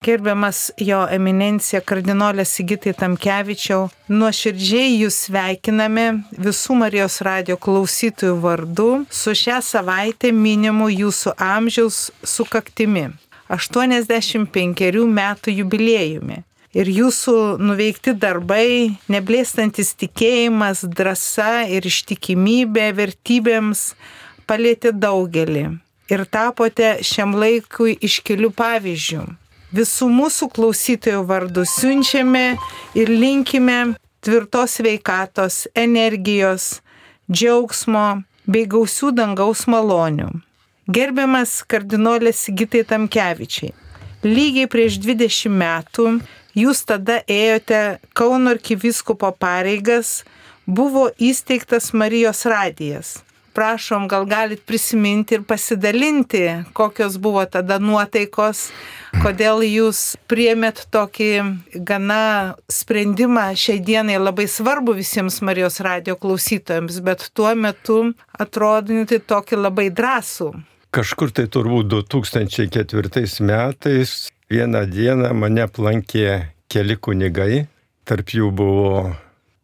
Gerbiamas jo eminencija kardinolė Sigitai Tamkevičiau, nuoširdžiai jūs sveikiname visų Marijos radio klausytojų vardu su šią savaitę minimu jūsų amžiaus sukaktimi - 85 metų jubiliejumi. Ir jūsų nuveikti darbai, neblėstantis tikėjimas, drąsa ir ištikimybė vertybėms palėtė daugelį ir tapote šiam laikui iškelių pavyzdžių visų mūsų klausytojų vardų siunčiame ir linkime tvirtos veikatos, energijos, džiaugsmo bei gausių dangaus malonių. Gerbiamas kardinolės Sigitai Tamkevičiai, lygiai prieš 20 metų jūs tada ėjote Kauno arkiviskupo pareigas, buvo įsteigtas Marijos radijas prašom, gal galit prisiminti ir pasidalinti, kokios buvo tada nuotaikos, kodėl jūs priemėt tokį gana sprendimą šiai dienai labai svarbu visiems Marijos radio klausytojams, bet tuo metu atrodinti tokį labai drąsų. Kažkur tai turbūt 2004 metais vieną dieną mane aplankė keli kunigai, tarp jų buvo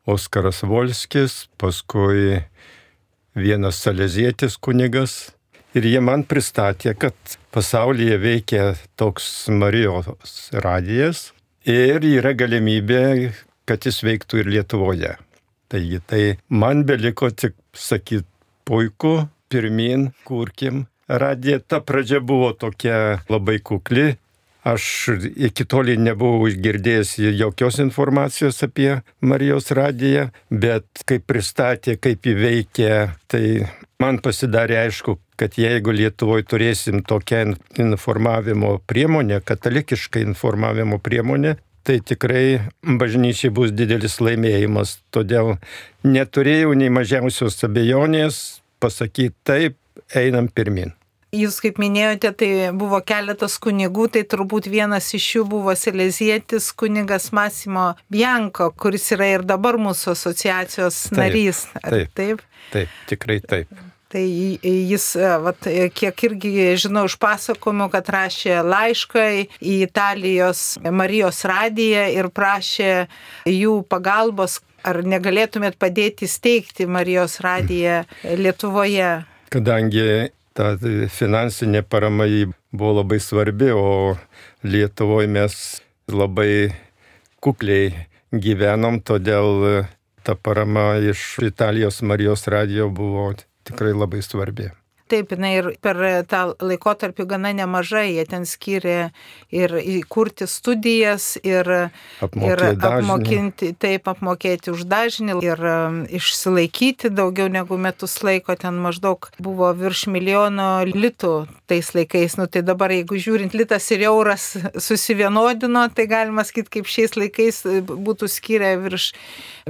Oskaras Volskis, paskui vienas salezietis kunigas. Ir jie man pristatė, kad pasaulyje veikia toks Marijos radijas ir yra galimybė, kad jis veiktų ir Lietuvoje. Taigi tai man beliko tik sakyti, puiku, pirmin, kurkim. Radija ta pradžia buvo tokia labai kukli, Aš iki toliai nebuvau girdėjęs jokios informacijos apie Marijos radiją, bet kaip pristatė, kaip įveikė, tai man pasidarė aišku, kad jeigu Lietuvoje turėsim tokią informavimo priemonę, katalikišką informavimo priemonę, tai tikrai bažnyčiai bus didelis laimėjimas. Todėl neturėjau nei mažiausios abejonės pasakyti taip, einam pirmin. Jūs kaip minėjote, tai buvo keletas kunigų, tai turbūt vienas iš jų buvo Silezietis kunigas Masimo Bianko, kuris yra ir dabar mūsų asociacijos taip, narys. Taip, taip, taip, tikrai taip. Tai jis, vat, kiek irgi žinau iš pasakojimų, kad rašė laišką į Italijos Marijos radiją ir prašė jų pagalbos, ar negalėtumėt padėti steigti Marijos radiją Lietuvoje. Kadangi ta finansinė parama buvo labai svarbi, o Lietuvoje mes labai kukliai gyvenom, todėl ta parama iš Italijos Marijos radijo buvo tikrai labai svarbi. Taip, jinai ir per tą laikotarpį gana nemažai, jie ten skiria ir įkurti studijas, ir, ir apmokinti, taip, apmokėti už dažnį, ir um, išsilaikyti daugiau negu metus laiko, ten maždaug buvo virš milijono litų tais laikais. Nu, tai dabar, jeigu žiūrint, litas ir euras susivienodino, tai galima sakyti, kaip šiais laikais būtų skiria virš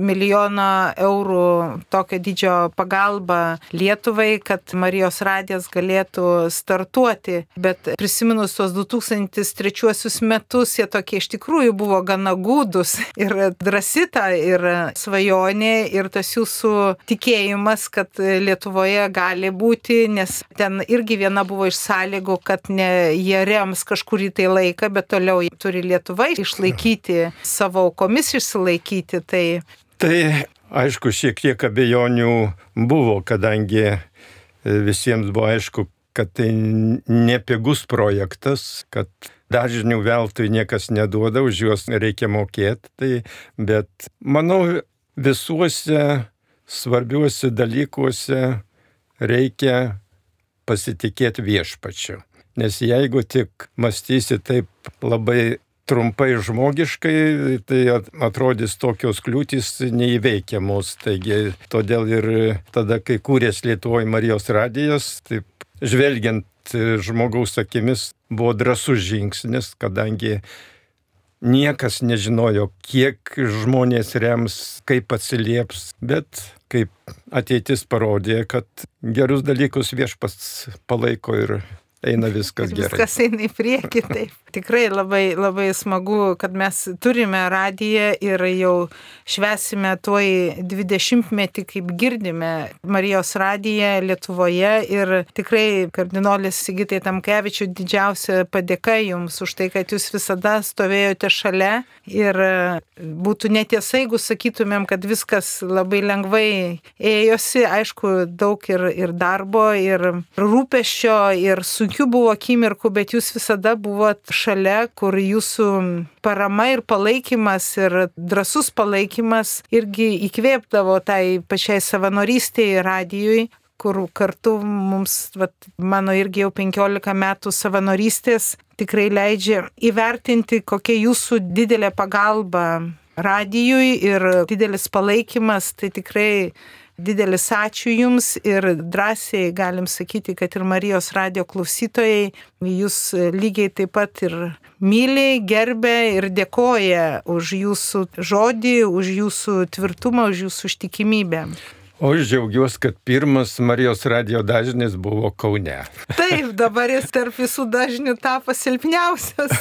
milijono eurų tokio didžio pagalbą Lietuvai, kad Marijos radijas galėtų startuoti. Bet prisiminus tos 2003 metus, jie tokie iš tikrųjų buvo gana gūdus ir drąsita ir svajonė ir tas jūsų tikėjimas, kad Lietuvoje gali būti, nes ten irgi viena buvo iš sąlygų, kad ne jie rems kažkurį tai laiką, bet toliau turi Lietuva išlaikyti savo aukomis, išsilaikyti. Tai Tai aišku, šiek tiek abejonių buvo, kadangi visiems buvo aišku, kad tai nepigus projektas, kad dažnių veltui niekas neduoda, už juos reikia mokėti. Tai, bet manau, visuose svarbiuose dalykuose reikia pasitikėti viešpačiu. Nes jeigu tik mąstysi taip labai trumpai žmogiškai, tai atrodys tokios kliūtis neįveikiamos. Taigi, todėl ir tada, kai kūrės Lietuvoje Marijos radijas, taip žvelgiant žmogaus akimis, buvo drasus žingsnis, kadangi niekas nežinojo, kiek žmonės rems, kaip atsilieps, bet kaip ateitis parodė, kad gerus dalykus viešpats palaiko ir eina viskas gerai. viskas eina į priekį. Taip. Tikrai labai, labai smagu, kad mes turime radiją ir jau švesime tuoj 20 metį, kaip girdime Marijos radiją Lietuvoje. Ir tikrai kardinolis Sigitai Tamkevičių didžiausia padėka jums už tai, kad jūs visada stovėjote šalia. Ir būtų netiesa, jeigu sakytumėm, kad viskas labai lengvai ėjosi. Aišku, daug ir, ir darbo, ir rūpešio, ir sunkių buvo akimirkų, bet jūs visada buvot šalia, kur jūsų parama ir palaikymas ir drasus palaikymas irgi įkvėpdavo tai pačiai savanorystėje radijui kur kartu mums, vat, mano irgi jau 15 metų savanorystės, tikrai leidžia įvertinti, kokia jūsų didelė pagalba radijui ir didelis palaikymas, tai tikrai didelis ačiū Jums ir drąsiai galim sakyti, kad ir Marijos radio klausytojai Jūs lygiai taip pat ir myli, gerbė ir dėkoja už Jūsų žodį, už Jūsų tvirtumą, už Jūsų ištikimybę. O aš džiaugiuosi, kad pirmas Marijos radio dažnis buvo Kaune. Taip, dabar jis tarp visų dažnių tapo silpniausias.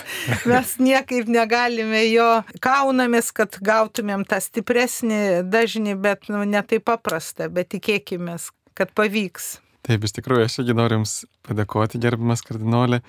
Mes niekaip negalime jo kaunamės, kad gautumėm tą stipresnį dažnį, bet nu, ne taip paprasta, bet tikėkime, kad pavyks. Taip, iš tikrųjų, aš irgi noriu Jums padėkoti, gerbiamas kardinolė.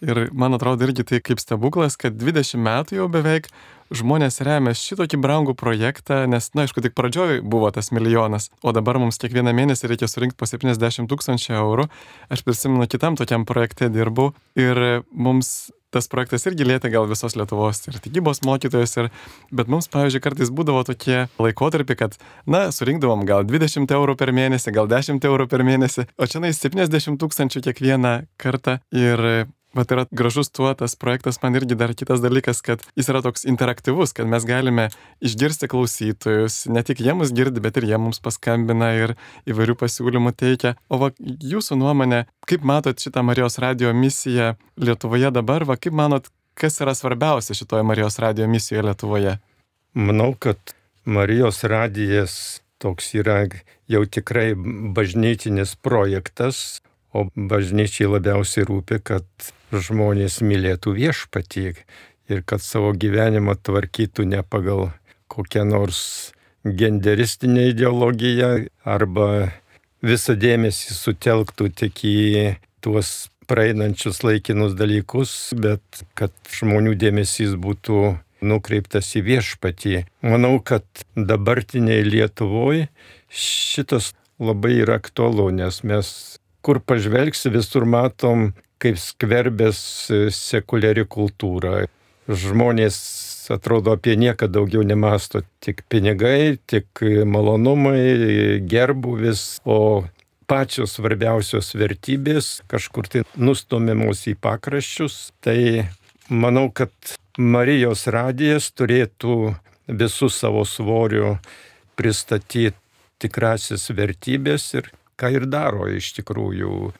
Ir man atrodo irgi tai kaip stebuklas, kad 20 metų jau beveik žmonės remia šitokį brangų projektą, nes, na, aišku, tik pradžioj buvo tas milijonas, o dabar mums kiekvieną mėnesį reikia surinkti po 70 tūkstančių eurų. Aš prisimenu, kitam tokiam projekte dirbau ir mums tas projektas irgi lėtė gal visos Lietuvos ir tikybos mokytojas, ir, bet mums, pavyzdžiui, kartais būdavo tokie laikotarpiai, kad, na, surinkdavom gal 20 eurų per mėnesį, gal 10 eurų per mėnesį, o čia nai 70 tūkstančių kiekvieną kartą ir Vat yra gražus tuo tas projektas, man irgi dar kitas dalykas, kad jis yra toks interaktyvus, kad mes galime išgirsti klausytojus, ne tik jie mus girdi, bet ir jie mums paskambina ir įvairių pasiūlymų teikia. O va, jūsų nuomonė, kaip matot šitą Marijos radio misiją Lietuvoje dabar, va, kaip manot, kas yra svarbiausia šitoje Marijos radio misijoje Lietuvoje? Manau, kad Marijos radijas toks yra jau tikrai bažnytinis projektas, o bažnyčiai labiausiai rūpi, kad žmonės mylėtų viešpatį ir kad savo gyvenimą tvarkytų ne pagal kokią nors genderistinę ideologiją arba visą dėmesį sutelktų tik į tuos praeinančius laikinus dalykus, bet kad žmonių dėmesys būtų nukreiptas į viešpatį. Manau, kad dabartiniai Lietuvoje šitas labai yra aktualu, nes mes kur pažvelgsi visur matom, kaip skverbės sekuliari kultūra. Žmonės atrodo apie nieką daugiau nemasto, tik pinigai, tik malonumai, gerbuvis, o pačios svarbiausios vertybės kažkur tai nustumiamos į pakraščius. Tai manau, kad Marijos radijas turėtų visų savo svorių pristatyti tikrasis vertybės ir ką ir daro iš tikrųjų.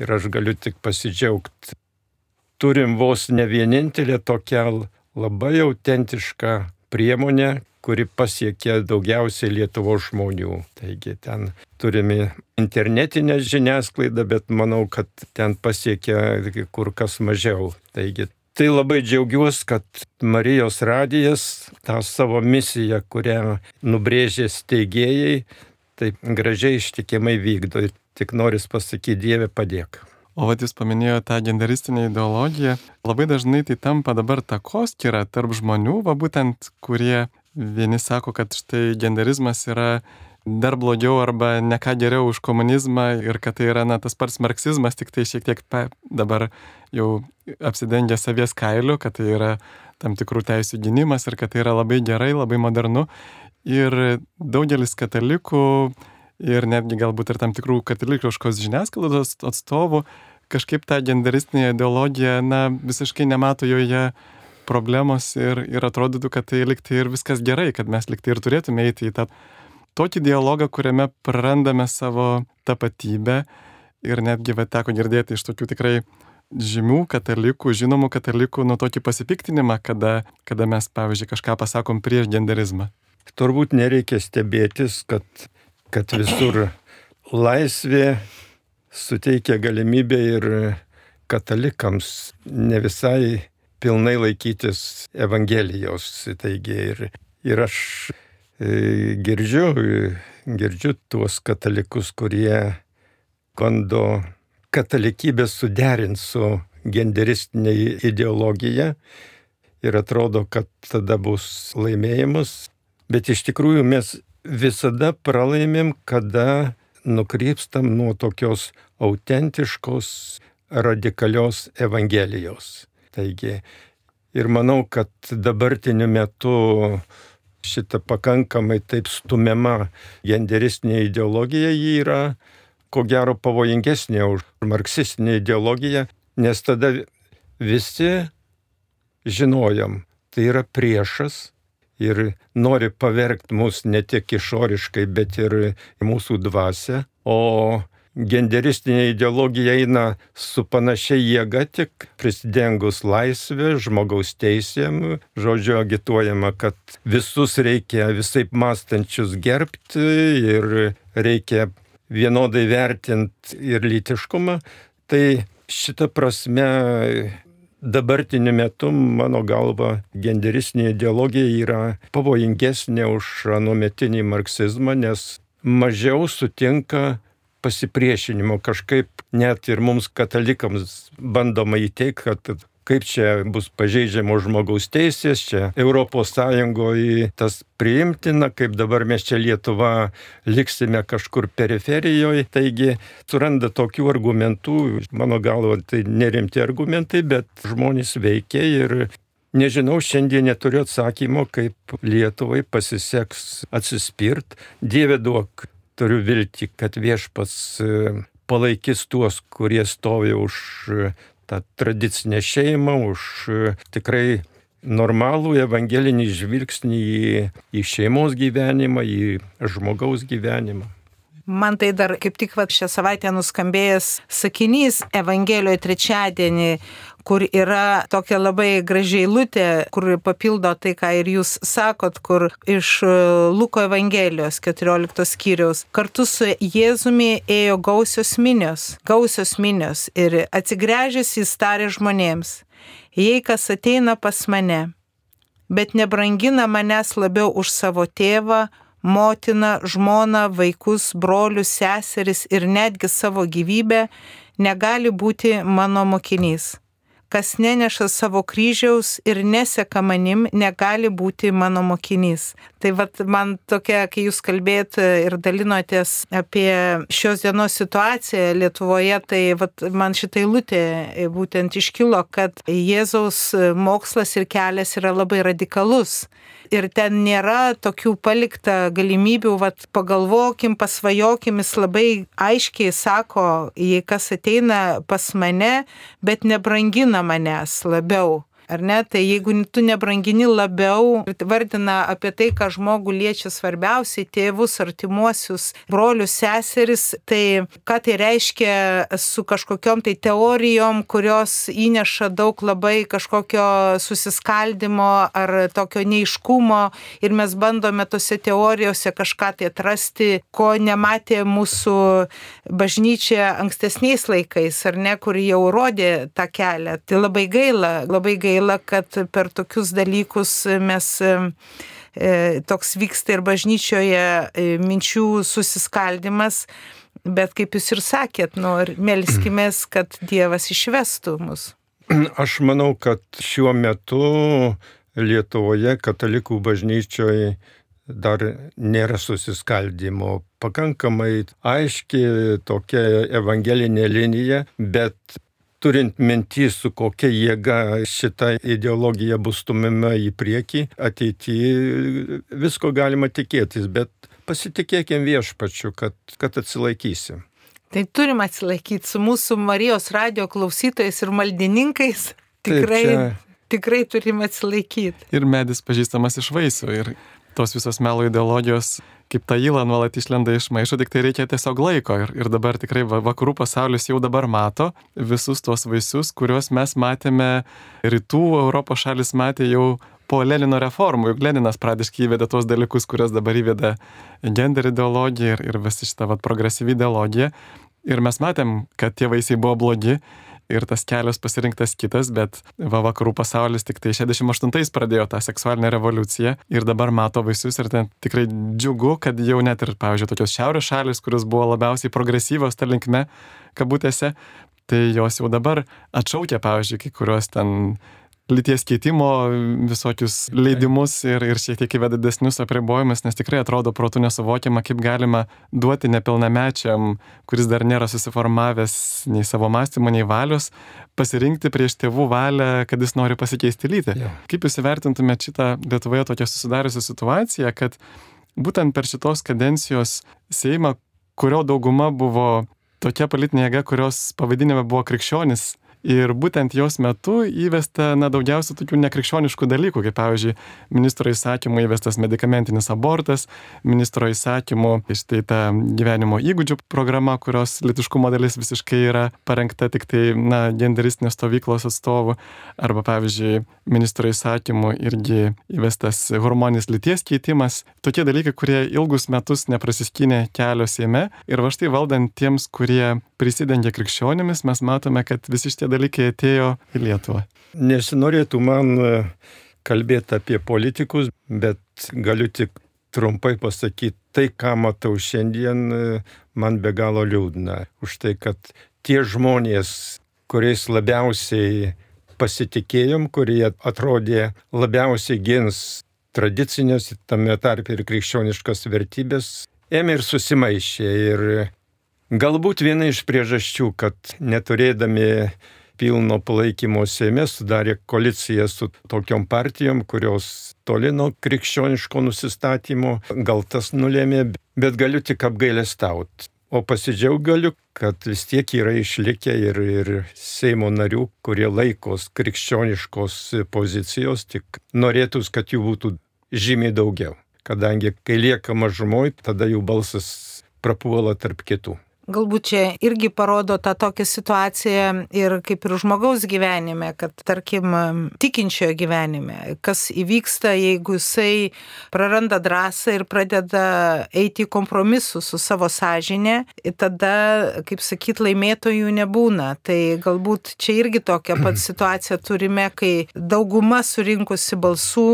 Ir aš galiu tik pasidžiaugti. Turim vos ne vienintelę tokią labai autentišką priemonę, kuri pasiekė daugiausiai Lietuvo žmonių. Taigi ten turime internetinę žiniasklaidą, bet manau, kad ten pasiekė kur kas mažiau. Taigi tai labai džiaugiuosi, kad Marijos radijas tą savo misiją, kurią nubrėžė steigėjai, taip gražiai ištikimai vykdo. Ir tik noris pasakyti, Dieve padėk. O vat jūs paminėjote tą genderistinę ideologiją. Labai dažnai tai tampa dabar takoskira tarp žmonių, va būtent, kurie vieni sako, kad štai genderizmas yra dar blogiau arba ne ką geriau už komunizmą ir kad tai yra na, tas pats marksizmas, tik tai šiek tiek pa, dabar jau apsidengia savies kailiu, kad tai yra tam tikrų teisų gynimas ir kad tai yra labai gerai, labai modernu. Ir daugelis katalikų ir netgi galbūt ir tam tikrų katalikiškos žiniasklaidos atstovų kažkaip tą genderistinę ideologiją, na, visiškai nemato joje problemos ir, ir atrodytų, kad tai liktai ir viskas gerai, kad mes liktai ir turėtume eiti į tą tokį dialogą, kuriame prarandame savo tapatybę ir netgi va, teko girdėti iš tokių tikrai žymių katalikų, žinomų katalikų, nu tokį pasipiktinimą, kada, kada mes, pavyzdžiui, kažką pasakom prieš genderizmą. Turbūt nereikia stebėtis, kad, kad visur laisvė suteikia galimybę ir katalikams ne visai pilnai laikytis Evangelijos. Taigi ir, ir aš e, girdžiu, girdžiu tuos katalikus, kurie bando katalikybę suderinti su genderistinė ideologija ir atrodo, kad tada bus laimėjimas, bet iš tikrųjų mes visada pralaimim, kada nukrypstam nuo tokios autentiškos, radikalios Evangelijos. Taigi, ir manau, kad dabartiniu metu šita pakankamai taip stumiama genderistinė ideologija yra ko gero pavojingesnė už marksistinę ideologiją, nes tada visi žinojom, tai yra priešas ir nori pavergti mus ne tik išoriškai, bet ir mūsų dvasę, o genderistinė ideologija eina su panašia jėga, tik prisidengus laisvė, žmogaus teisėm, žodžio agituojama, kad visus reikia visai mąstančius gerbti ir reikia vienodai vertinti ir lytiškumą. Tai šita prasme dabartiniu metu, mano galva, genderistinė ideologija yra pavojingesnė už anuometinį marksizmą, nes mažiau sutinka pasipriešinimo. Kažkaip net ir mums katalikams bandoma įteikti, kad kaip čia bus pažeidžiamos žmogaus teisės, čia Sąjungoje tas priimtina, kaip dabar mes čia Lietuva liksime kažkur periferijoje. Taigi suranda tokių argumentų, mano galva, tai nerimti argumentai, bet žmonės veikia ir Nežinau, šiandien neturiu atsakymo, kaip Lietuvai pasiseks atsispirt. Dieve duok, turiu vilti, kad viešpats palaikys tuos, kurie stovi už tą tradicinę šeimą, už e, tikrai normalų evangelinį žvilgsnį į, į šeimos gyvenimą, į žmogaus gyvenimą. Man tai dar kaip tik va, šią savaitę nuskambėjęs sakinys Evangelijoje trečiadienį, kur yra tokia labai gražiai lūtė, kur papildo tai, ką ir jūs sakot, kur iš e, Luko Evangelijos 14 skyriaus. Kartu su Jėzumi ėjo gausios minios, gausios minios ir atsigręžęs jis tarė žmonėms, jei kas ateina pas mane, bet nebrangina manęs labiau už savo tėvą, motiną, žmoną, vaikus, brolius, seseris ir netgi savo gyvybę, negali būti mano mokinys. Kas neneša savo kryžiaus ir neseka manim, negali būti mano mokinys. Tai vad man tokia, kai jūs kalbėt ir dalinotės apie šios dienos situaciją Lietuvoje, tai vad man šitai lūtė būtent iškilo, kad Jėzaus mokslas ir kelias yra labai radikalus ir ten nėra tokių palikta galimybių, vat, pagalvokim, pasvajokim, jis labai aiškiai sako, jei kas ateina pas mane, bet nebrangina manęs labiau ar ne? Tai jeigu tu nebrangini labiau, vardina apie tai, ką žmogų liečia svarbiausiai, tėvus, artimuosius, brolius, seseris, tai ką tai reiškia su kažkokiom tai teorijom, kurios įneša daug labai kažkokio susiskaldimo ar tokio neiškumo ir mes bandome tose teorijose kažką tai atrasti, ko nematė mūsų bažnyčia ankstesniais laikais, ar ne, kur jau rodė tą kelią. Tai labai gaila, labai gaila gaila, kad per tokius dalykus mes e, toks vyksta ir bažnyčioje e, minčių susiskaldimas, bet kaip jūs ir sakėt, nu, melskimės, kad Dievas išvestų mus. Aš manau, kad šiuo metu Lietuvoje katalikų bažnyčioje dar nėra susiskaldimo. Pakankamai aiški tokia evangelinė linija, bet turint minty, su kokia jėga šita ideologija bus stumima į priekį, ateityje visko galima tikėtis, bet pasitikėkim viešpačiu, kad, kad atsilaikysim. Tai turim atsilaikyti su mūsų Marijos radio klausytojais ir maldininkais. Tikrai, Taip, čia... tikrai turim atsilaikyti. Ir medis pažįstamas iš vaisių. Ir tos visos melo ideologijos kaip ta įla nuolat išlenda iš maišo, tik tai reikia tiesiog laiko. Ir, ir dabar tikrai vakarų pasaulis jau dabar mato visus tuos vaisius, kuriuos mes matėme, rytų Europos šalis matė jau po Lenino reformų, juk Leninas pradiškai įvedė tuos dalykus, kuriuos dabar įvedė gender ideologija ir, ir visi šitą vat, progresyvi ideologija. Ir mes matėm, kad tie vaisiai buvo blogi ir tas kelias pasirinktas kitas, bet va vakarų pasaulis tik tai 68-ais pradėjo tą seksualinę revoliuciją ir dabar mato vaisius ir ten tikrai džiugu, kad jau net ir, pavyzdžiui, tokios šiaurės šalis, kurios buvo labiausiai progresyvios tą linkme, kabutėse, tai jos jau dabar atšaukia, pavyzdžiui, kai kurios ten lyties keitimo visokius leidimus ir, ir šiek tiek įveda didesnius apribojimus, nes tikrai atrodo protų nesuvokiama, kaip galima duoti nepilnamečiam, kuris dar nėra susiformavęs nei savo mąstymo, nei valios, pasirinkti prieš tėvų valią, kad jis nori pasikeisti lytį. Ja. Kaip jūs įvertintumėte šitą Lietuvoje tokią susidariusią situaciją, kad būtent per šitos kadencijos Seimą, kurio dauguma buvo tokia politinė jėga, kurios pavadinime buvo krikščionis, Ir būtent jos metu įvesta na, daugiausia tokių nekrikščioniškų dalykų, kaip pavyzdžiui, ministro įsakymu įvestas medikamentinis abortas, ministro įsakymu štai ta gyvenimo įgūdžių programa, kurios litiškumo dalis visiškai yra parengta tik tai, na, genderistinės stovyklos atstovų, arba pavyzdžiui, ministro įsakymu irgi įvestas hormoninis lyties keitimas. Tokie dalykai, kurie ilgus metus neprasiskynė kelio Seime ir va štai valdant tiems, kurie prisidengia krikščionimis, mes matome, kad visi šitie dalykai atėjo į Lietuvą. Nesinorėtų man e, kalbėti apie politikus, bet galiu tik trumpai pasakyti, tai, ką matau šiandien, e, man be galo liūdna. Už tai, kad tie žmonės, kuriais labiausiai pasitikėjom, kurie atrodė labiausiai gins tradicinės, tame tarp ir krikščioniškas vertybės, ėmė ir susimaišė. Ir Galbūt viena iš priežasčių, kad neturėdami pilno palaikymo Seime sudarė koaliciją su tokiom partijom, kurios toli nuo krikščioniško nusistatymo, gal tas nulėmė, bet galiu tik apgailestauti. O pasidžiaug galiu, kad vis tiek yra išlikę ir, ir Seimo narių, kurie laikos krikščioniškos pozicijos, tik norėtųs, kad jų būtų žymiai daugiau. Kadangi kai lieka mažumoji, tada jų balsas prapuola tarp kitų. Galbūt čia irgi parodo tą tokią situaciją ir kaip ir žmogaus gyvenime, kad tarkim tikinčiojo gyvenime, kas įvyksta, jeigu jisai praranda drąsą ir pradeda eiti į kompromisus su savo sąžinė, tada, kaip sakyt, laimėtojų nebūna. Tai galbūt čia irgi tokia pat situacija turime, kai dauguma surinkusi balsų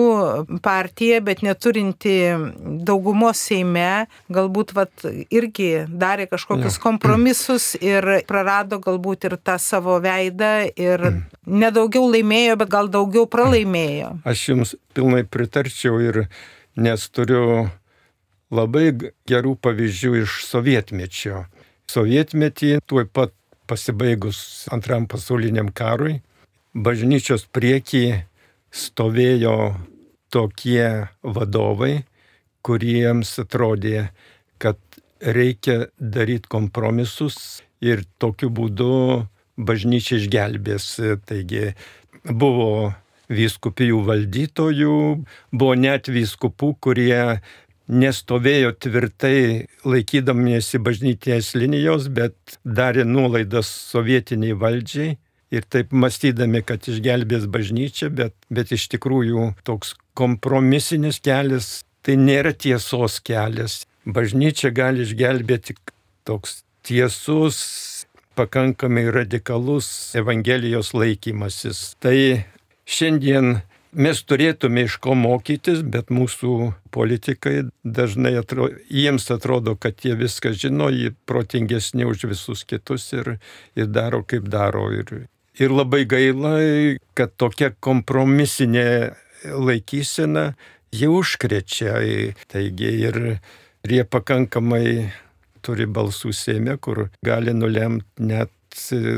partija, bet neturinti daugumos Seime, galbūt vat, irgi darė kažkokius kompromisus ir prarado galbūt ir tą savo veidą ir nedaugiau laimėjo, bet gal daugiau pralaimėjo. Aš jums pilnai pritarčiau ir nes turiu labai gerų pavyzdžių iš sovietmečio. Sovietmetį tuoj pat pasibaigus antram pasauliniam karui, bažnyčios priekį stovėjo tokie vadovai, kuriems atrodė, kad reikia daryti kompromisus ir tokiu būdu bažnyčia išgelbės. Taigi buvo vyskupijų valdytojų, buvo net vyskupų, kurie nestovėjo tvirtai laikydamiesi bažnytinės linijos, bet darė nuolaidas sovietiniai valdžiai ir taip mąstydami, kad išgelbės bažnyčią, bet, bet iš tikrųjų toks kompromisinis kelias tai nėra tiesos kelias bažnyčia gali išgelbėti toks tiesus, pakankamai radikalus Evangelijos laikymasis. Tai šiandien mes turėtume iš ko mokytis, bet mūsų politikai dažnai atrodo, jiems atrodo, kad jie viską žino, jie protingesni už visus kitus ir, ir daro kaip daro. Ir, ir labai gaila, kad tokia kompromisinė laikysena jie užkrečia. Taigi ir ir jie pakankamai turi balsų Seime, kur gali nulemti net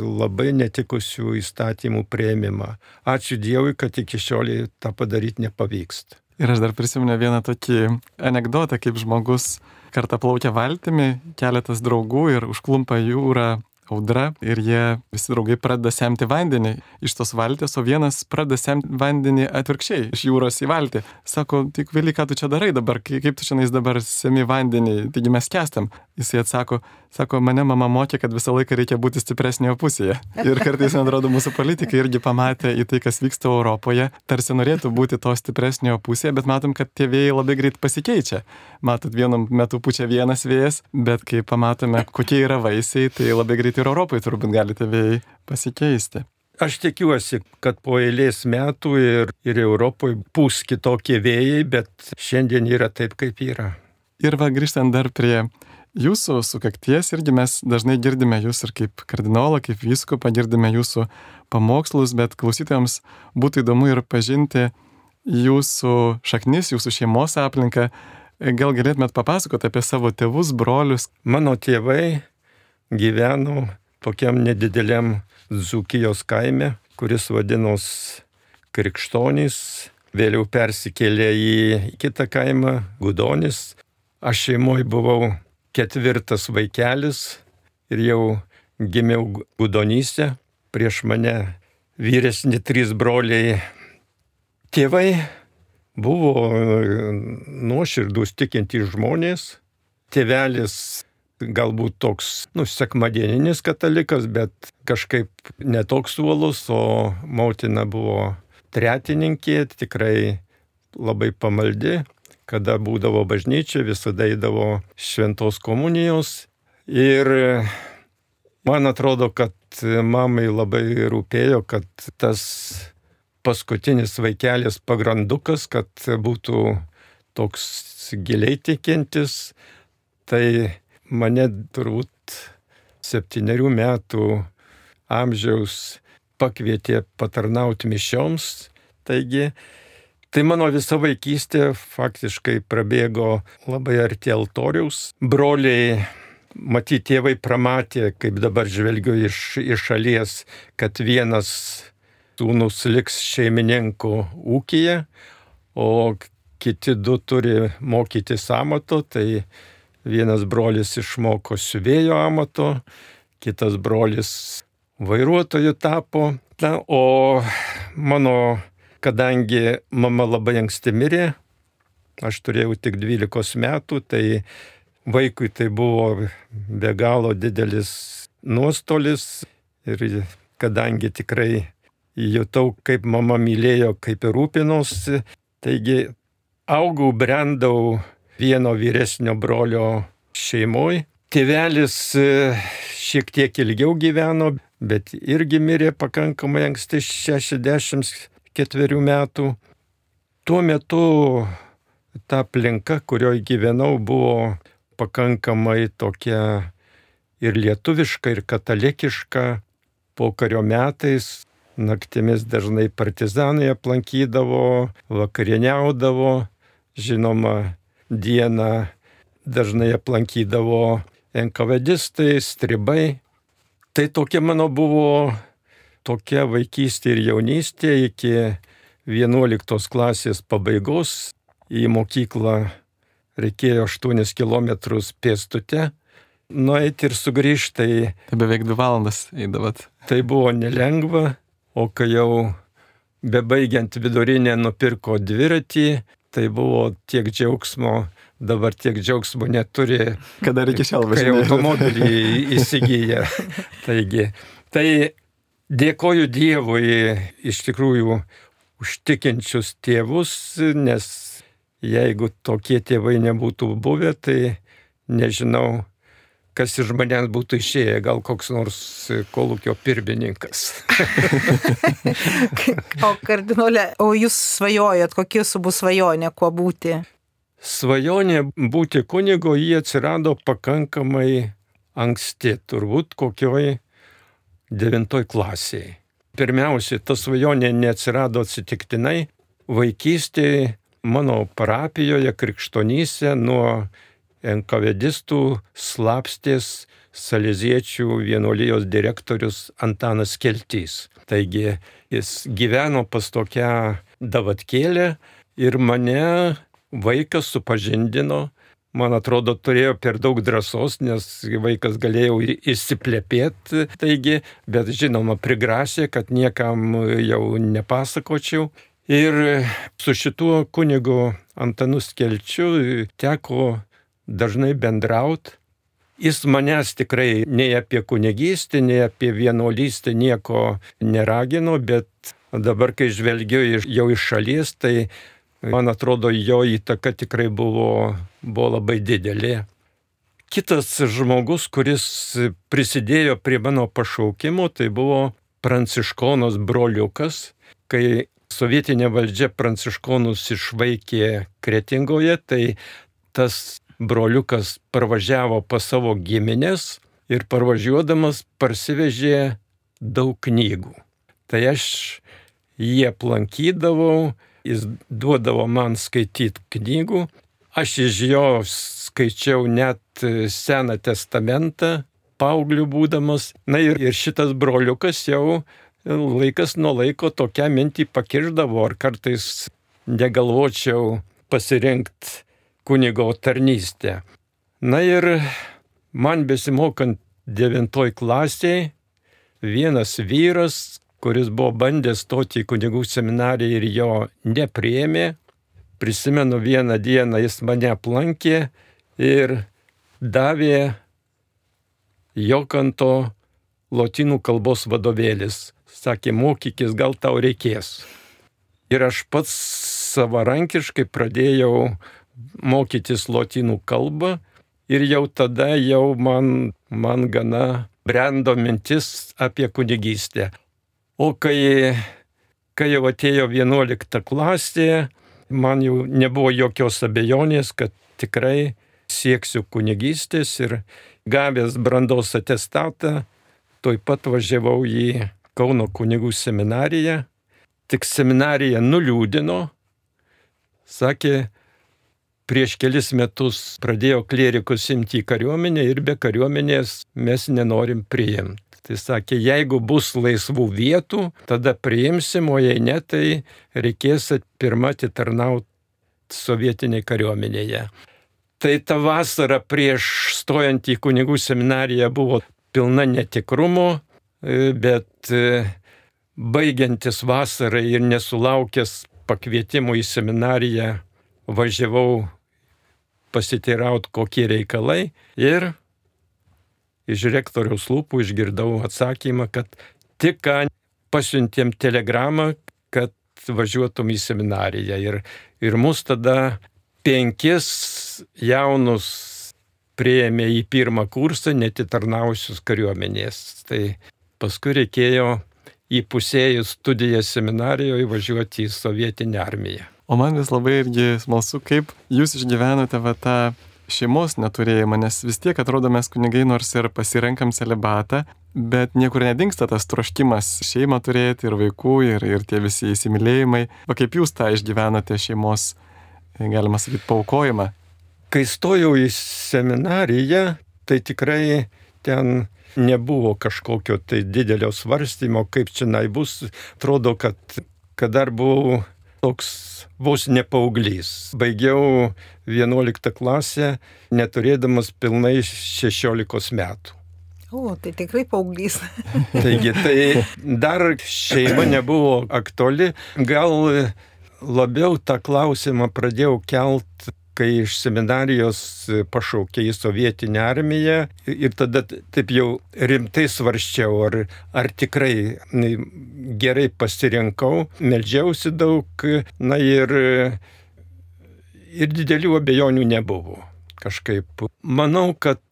labai netikusių įstatymų prieimimą. Ačiū Dievui, kad iki šioliai tą padaryti nepavyksta. Ir aš dar prisimenu vieną tokį anegdotą, kaip žmogus kartą plaukia valtimi, keletas draugų ir užklumpa jūrą audra ir jie visi draugai pradeda semti vandenį iš tos valties, o vienas pradeda semti vandenį atvirkščiai iš jūros į valtį. Sako, tik vėly, ką tu čia darai dabar, kaip tu čia dabar semi vandenį, taigi mes kestam. Jisai atsako, sako, mane mama mokė, kad visą laiką reikia būti stipresnėje pusėje. Ir kartais, man atrodo, mūsų politikai irgi pamatė į tai, kas vyksta Europoje, tarsi norėtų būti to stipresnėje pusėje, bet matom, kad tie vėjai labai greit pasikeičia. Matot, vienu metu pučia vienas vėjas, bet kai pamatome, kokie yra vaisiai, tai labai greit ir Europoje turbūt gali tie vėjai pasikeisti. Aš tikiuosi, kad po eilės metų ir, ir Europoje pūs kitokie vėjai, bet šiandien yra taip, kaip yra. Ir va grįžtant dar prie jūsų sukakties irgi mes dažnai girdime jūs ir kaip kardinolą, kaip vyskupą, girdime jūsų pamokslus, bet klausytojams būtų įdomu ir pažinti jūsų šaknis, jūsų šeimos aplinką. Gal galėtumėt papasakoti apie savo tėvus, brolius? Mano tėvai gyveno tokiam nedideliam Zukijos kaime, kuris vadinos Krikštonys, vėliau persikėlė į kitą kaimą, Gudonis. Aš šeimoje buvau ketvirtas vaikelis ir jau gimiau gudonyse, prieš mane vyresni trys broliai. Tėvai buvo nuoširdus tikintys žmonės, tėvelis galbūt toks, nu, sekmadieninis katalikas, bet kažkaip netoks uolus, o motina buvo tretininkė, tikrai labai pamaldi kada būdavo bažnyčia, visada eidavo šventos komunijos. Ir man atrodo, kad mamai labai rūpėjo, kad tas paskutinis vaikelis pagrandukas, kad būtų toks giliai tikintis. Tai mane turbūt septyniarių metų amžiaus pakvietė patarnauti mišioms. Taigi Tai mano visa vaikystė faktiškai prabėgo labai arti altoriaus. Broliai, matyti, tėvai pramatė, kaip dabar žvelgiu iš, iš šalies, kad vienas sūnus liks šeimininku ūkija, o kiti du turi mokytis amato, tai vienas brolis išmoko siuvėjo amato, kitas brolis vairuotoju tapo. Na, o mano kadangi mama labai anksti mirė, aš turėjau tik 12 metų, tai vaikui tai buvo be galo didelis nuostolis ir kadangi tikrai jutau, kaip mama mylėjo, kaip ir rūpinosi, taigi augau, brendau vieno vyresnio brolio šeimoje. Tėvelis e, šiek tiek ilgiau gyveno, bet irgi mirė pakankamai anksti 60 ketverių metų. Tuo metu ta aplinka, kurioje gyvenau, buvo pakankamai tokia ir lietuviška, ir katalikiška. Po kario metais naktimis dažnai partizanai aplankydavo, vakarieniaudavo, žinoma, dieną dažnai aplankydavo enkavedistai, stribai. Tai tokia mano buvo tokia vaikystė ir jaunystė iki 11 klasės pabaigos į mokyklą reikėjo 8 km pėstute nueiti ir sugrįžti. Tai, tai beveik 2 valandas eidavot. Tai buvo nelengva, o kai jau bebaigiant vidurinę nupirko dviratį, tai buvo tiek džiaugsmo, dabar tiek džiaugsmo neturi. Kada reikia šiol važiuoti. Kai automobilį įsigyja. Taigi, tai Dėkoju Dievui iš tikrųjų užtikinčius tėvus, nes jeigu tokie tėvai nebūtų buvę, tai nežinau, kas iš manęs būtų išėję, gal koks nors kolūkio pirmininkas. o kardinolė, o jūs svajojat, kokia jūsų bus svajonė, kuo būti? Svajonė būti kunigo jie atsirado pakankamai anksti, turbūt kokioj devintoj klasėje. Pirmiausia, ta svajonė neatsirado atsitiktinai. Vaikystėje mano parapijoje Krikštonyse nuo enkavedistų slapstės Saleziečių vienuolijos direktorius Antanas Keltys. Taigi jis gyveno pas tokią davatkėlę ir mane vaikas supažindino man atrodo, turėjo per daug drąsos, nes vaikas galėjo įsiplepėti, taigi, bet žinoma, prigrasė, kad niekam jau nepasakočiau. Ir su šituo kunigu Antanu Skelčiu teko dažnai bendrauti. jis manęs tikrai nei apie kunigystę, nei apie vienuolystę nieko neragino, bet dabar, kai žvelgiu jau iš šalies, tai man atrodo, jo įtaka tikrai buvo, buvo labai didelė. Kitas žmogus, kuris prisidėjo prie mano pašaukimo, tai buvo pranciškonas broliukas, kai sovietinė valdžia pranciškonus išvaikė Kretingoje, tai tas broliukas parvažiavo pas savo giminės ir parvažiuodamas parsivežė daug knygų. Tai aš jį aplankydavau, jis duodavo man skaityti knygų, aš iš jo skaičiau net Seną testamentą, paauglių būdamas. Na ir, ir šitas broliukas jau laikas nuo laiko tokią mintį pakirdavo, ar kartais negalvočiau pasirinkti kunigo tarnystę. Na ir man besimokant devintoj klasėje, vienas vyras, kuris buvo bandęs stoti į kunigų seminariją ir jo nepriėmė, prisimenu vieną dieną jis mane aplankė ir davė Jokanto lotynų kalbos vadovėlis. Sakė, mokykis, gal tau reikės. Ir aš pats savarankiškai pradėjau mokytis lotynų kalbą ir jau tada jau man, man gana brendo mintis apie kunigystę. O kai, kai jau atėjo 11 klasė, man jau nebuvo jokios abejonės, kad tikrai sieksiu kunigystės ir gavęs brandos atestatą, toj pat važiavau į Kauno kunigų seminariją. Tik seminarija nuliūdino, sakė, prieš kelis metus pradėjo klerikus imti į kariuomenę ir be kariuomenės mes nenorim priimti. Tai sakė, jeigu bus laisvų vietų, tada priimsim, o jei ne, tai reikės pirmą atitarnauti sovietiniai kariuomenėje. Tai ta vasara prieš stojant į kunigų seminariją buvo pilna netikrumo, bet baigiantis vasarai ir nesulaukęs pakvietimų į seminariją važiavau pasiteirauti, kokie reikalai ir iš rektoriaus lūpų išgirdau atsakymą, kad tik ką pasiuntėm telegramą, kad važiuotum į seminariją. Ir, ir mus tada penkis jaunus prieėmė į pirmą kursą netitarnausius kariuomenės. Tai paskui reikėjo įpusėjus studijas seminarijoje važiuoti į sovietinę armiją. O man vis labai irgi smalsu, kaip jūs išgyvenote va tą šeimos neturėjimą, nes vis tiek atrodo mes kunigai nors ir pasirenkam celibatą, bet niekur nedingsta tas troškimas šeimą turėti ir vaikų, ir, ir tie visi įsimylėjimai. O kaip jūs tą išgyvenote šeimos, galima sakyti, paukojimą? Kai stojau į seminariją, tai tikrai ten nebuvo kažkokio tai didelio svarstymo, kaip čia nai bus. Atrodo, kad, kad dar buvau toks vos ne paauglys. Baigiau 11 klasę, neturėdamas pilnai 16 metų. O, tai tikrai paauglys. Taigi, tai dar šeima nebuvo aktuali. Gal labiau tą klausimą pradėjau kelt kai iš seminarijos pašaukė į sovietinę armiją ir tada taip jau rimtai svarščiau, ar, ar tikrai gerai pasirinkau, melžiausi daug, na ir, ir didelių abejonių nebuvo. Kažkaip manau, kad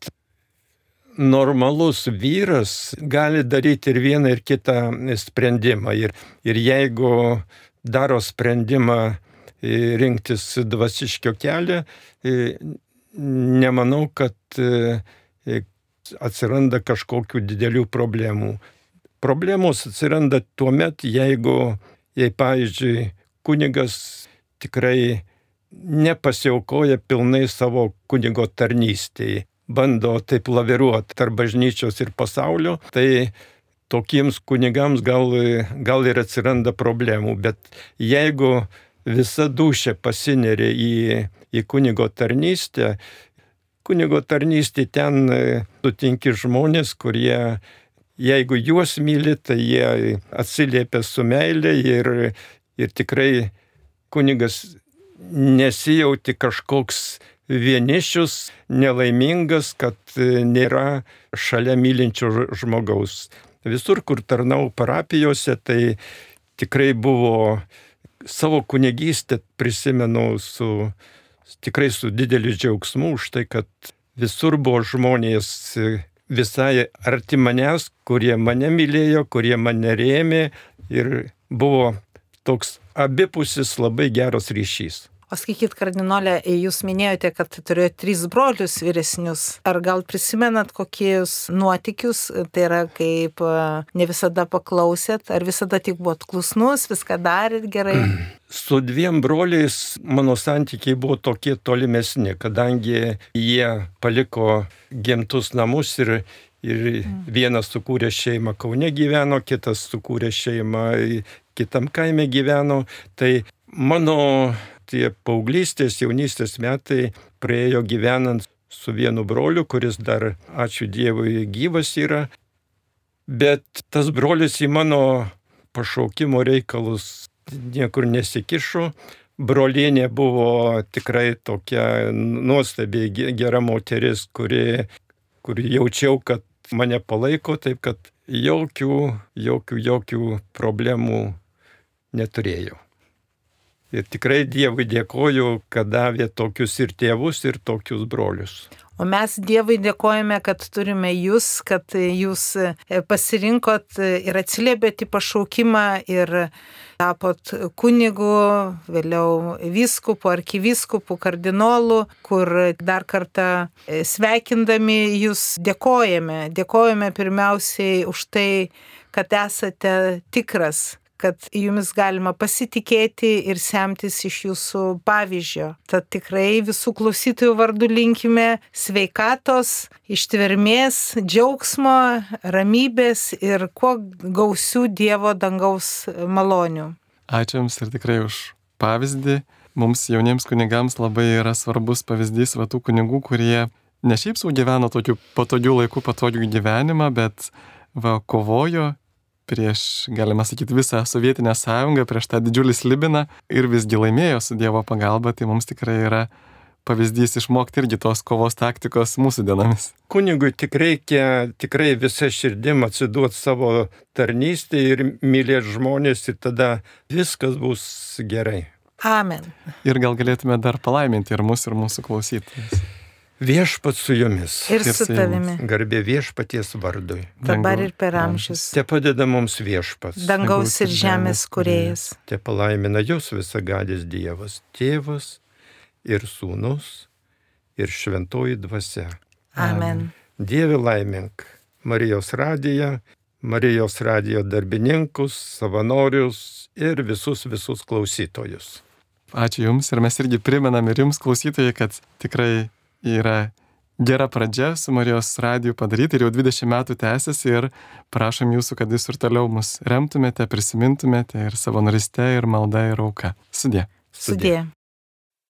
normalus vyras gali daryti ir vieną, ir kitą sprendimą. Ir, ir jeigu daro sprendimą rinktis dvasiškio kelią, nemanau, kad atsiranda kažkokių didelių problemų. Problemos atsiranda tuo met, jeigu, jei, pavyzdžiui, kunigas tikrai nepasiaukoja pilnai savo kunigo tarnystėje, bando taip laviruoti tarp bažnyčios ir pasaulio, tai tokiems kunigams gal, gal ir atsiranda problemų. Bet jeigu visa dušė pasineria į, į kunigo tarnystę. Kunigo tarnystė ten sutinki e, žmonės, kurie, jeigu juos myli, tai jie atsiliepia su meilė ir, ir tikrai kunigas nesijauti kažkoks vienišius, nelaimingas, kad nėra šalia mylinčio žmogaus. Visur, kur tarnau parapijose, tai tikrai buvo savo kunigystę prisimenu su, tikrai su dideliu džiaugsmu už tai, kad visur buvo žmonės visai arti manęs, kurie mane mylėjo, kurie mane rėmė ir buvo toks abipusis labai geras ryšys. O sakykit, kardinolė, jūs minėjote, kad turėjote tris brolius vyresnius. Ar gal prisimenat kokius nuotikius, tai yra kaip ne visada paklausėt, ar visada tik buvot klusnus, viską darėt gerai? Su dviem broliais mano santykiai buvo tokie tolimesni, kadangi jie paliko gimtus namus ir Ir vienas sukūrė šeimą Kaune gyveno, kitas sukūrė šeimą kitam kaime gyveno. Tai mano tie paauglystės, jaunystės metai praėjo gyvenant su vienu broliu, kuris dar, ačiū Dievui, gyvas yra. Bet tas brolis į mano pašaukimo reikalus niekur nesikišo. Brolienė buvo tikrai tokia nuostabiai gera moteris, kuri, kuri jaučiau, kad mane palaiko, taip kad jokių, jokių, jokių problemų neturėjau. Ir tikrai Dievui dėkoju, kad davė tokius ir tėvus, ir tokius brolius. O mes Dievui dėkojame, kad turime jūs, kad jūs pasirinkot ir atsiliepėt į pašaukimą ir tapot kunigu, vėliau vyskupu, arkivyskupu, kardinolu, kur dar kartą sveikindami jūs dėkojame. Dėkojame pirmiausiai už tai, kad esate tikras kad jumis galima pasitikėti ir semtis iš jūsų pavyzdžio. Tad tikrai visų klausytojų vardų linkime sveikatos, ištvermės, džiaugsmo, ramybės ir kuo gausių Dievo dangaus malonių. Ačiū Jums ir tikrai už pavyzdį. Mums jauniems kunigams labai yra svarbus pavyzdys va tų kunigų, kurie ne šiaip sau gyveno tokiu patogiu laiku, patogiu gyvenimą, bet va kovojo prieš, galima sakyti, visą Sovietinę sąjungą, prieš tą didžiulį slibiną ir visgi laimėjo su Dievo pagalba, tai mums tikrai yra pavyzdys išmokti irgi tos kovos taktikos mūsų dienomis. Kunigui tik reikia tikrai visą širdim atsiduoti savo tarnystę ir mylėti žmonės ir tada viskas bus gerai. Amen. Ir gal galėtume dar palaiminti ir mus, ir mūsų klausytojus. Viešpat su jumis. Ir su tavimi. Garbė viešpaties vardui. Dabar ir per amžius. Te padeda mums viešpats. Dangaus ir žemės kuriejas. Te palaimina jūs visagadis Dievas, tėvas ir sūnus ir šventoji dvasia. Amen. Dieve laimink Marijos radiją, Marijos radijo darbininkus, savanorius ir visus visus klausytojus. Ačiū Jums ir mes irgi primenam ir Jums klausytojai, kad tikrai yra gera pradžia su Marijos radiju padaryti ir jau 20 metų tęsiasi ir prašom jūsų, kad jūs ir toliau mus remtumėte, prisimintumėte ir savanoriste, ir malda, ir auka. Sudė. Sudė.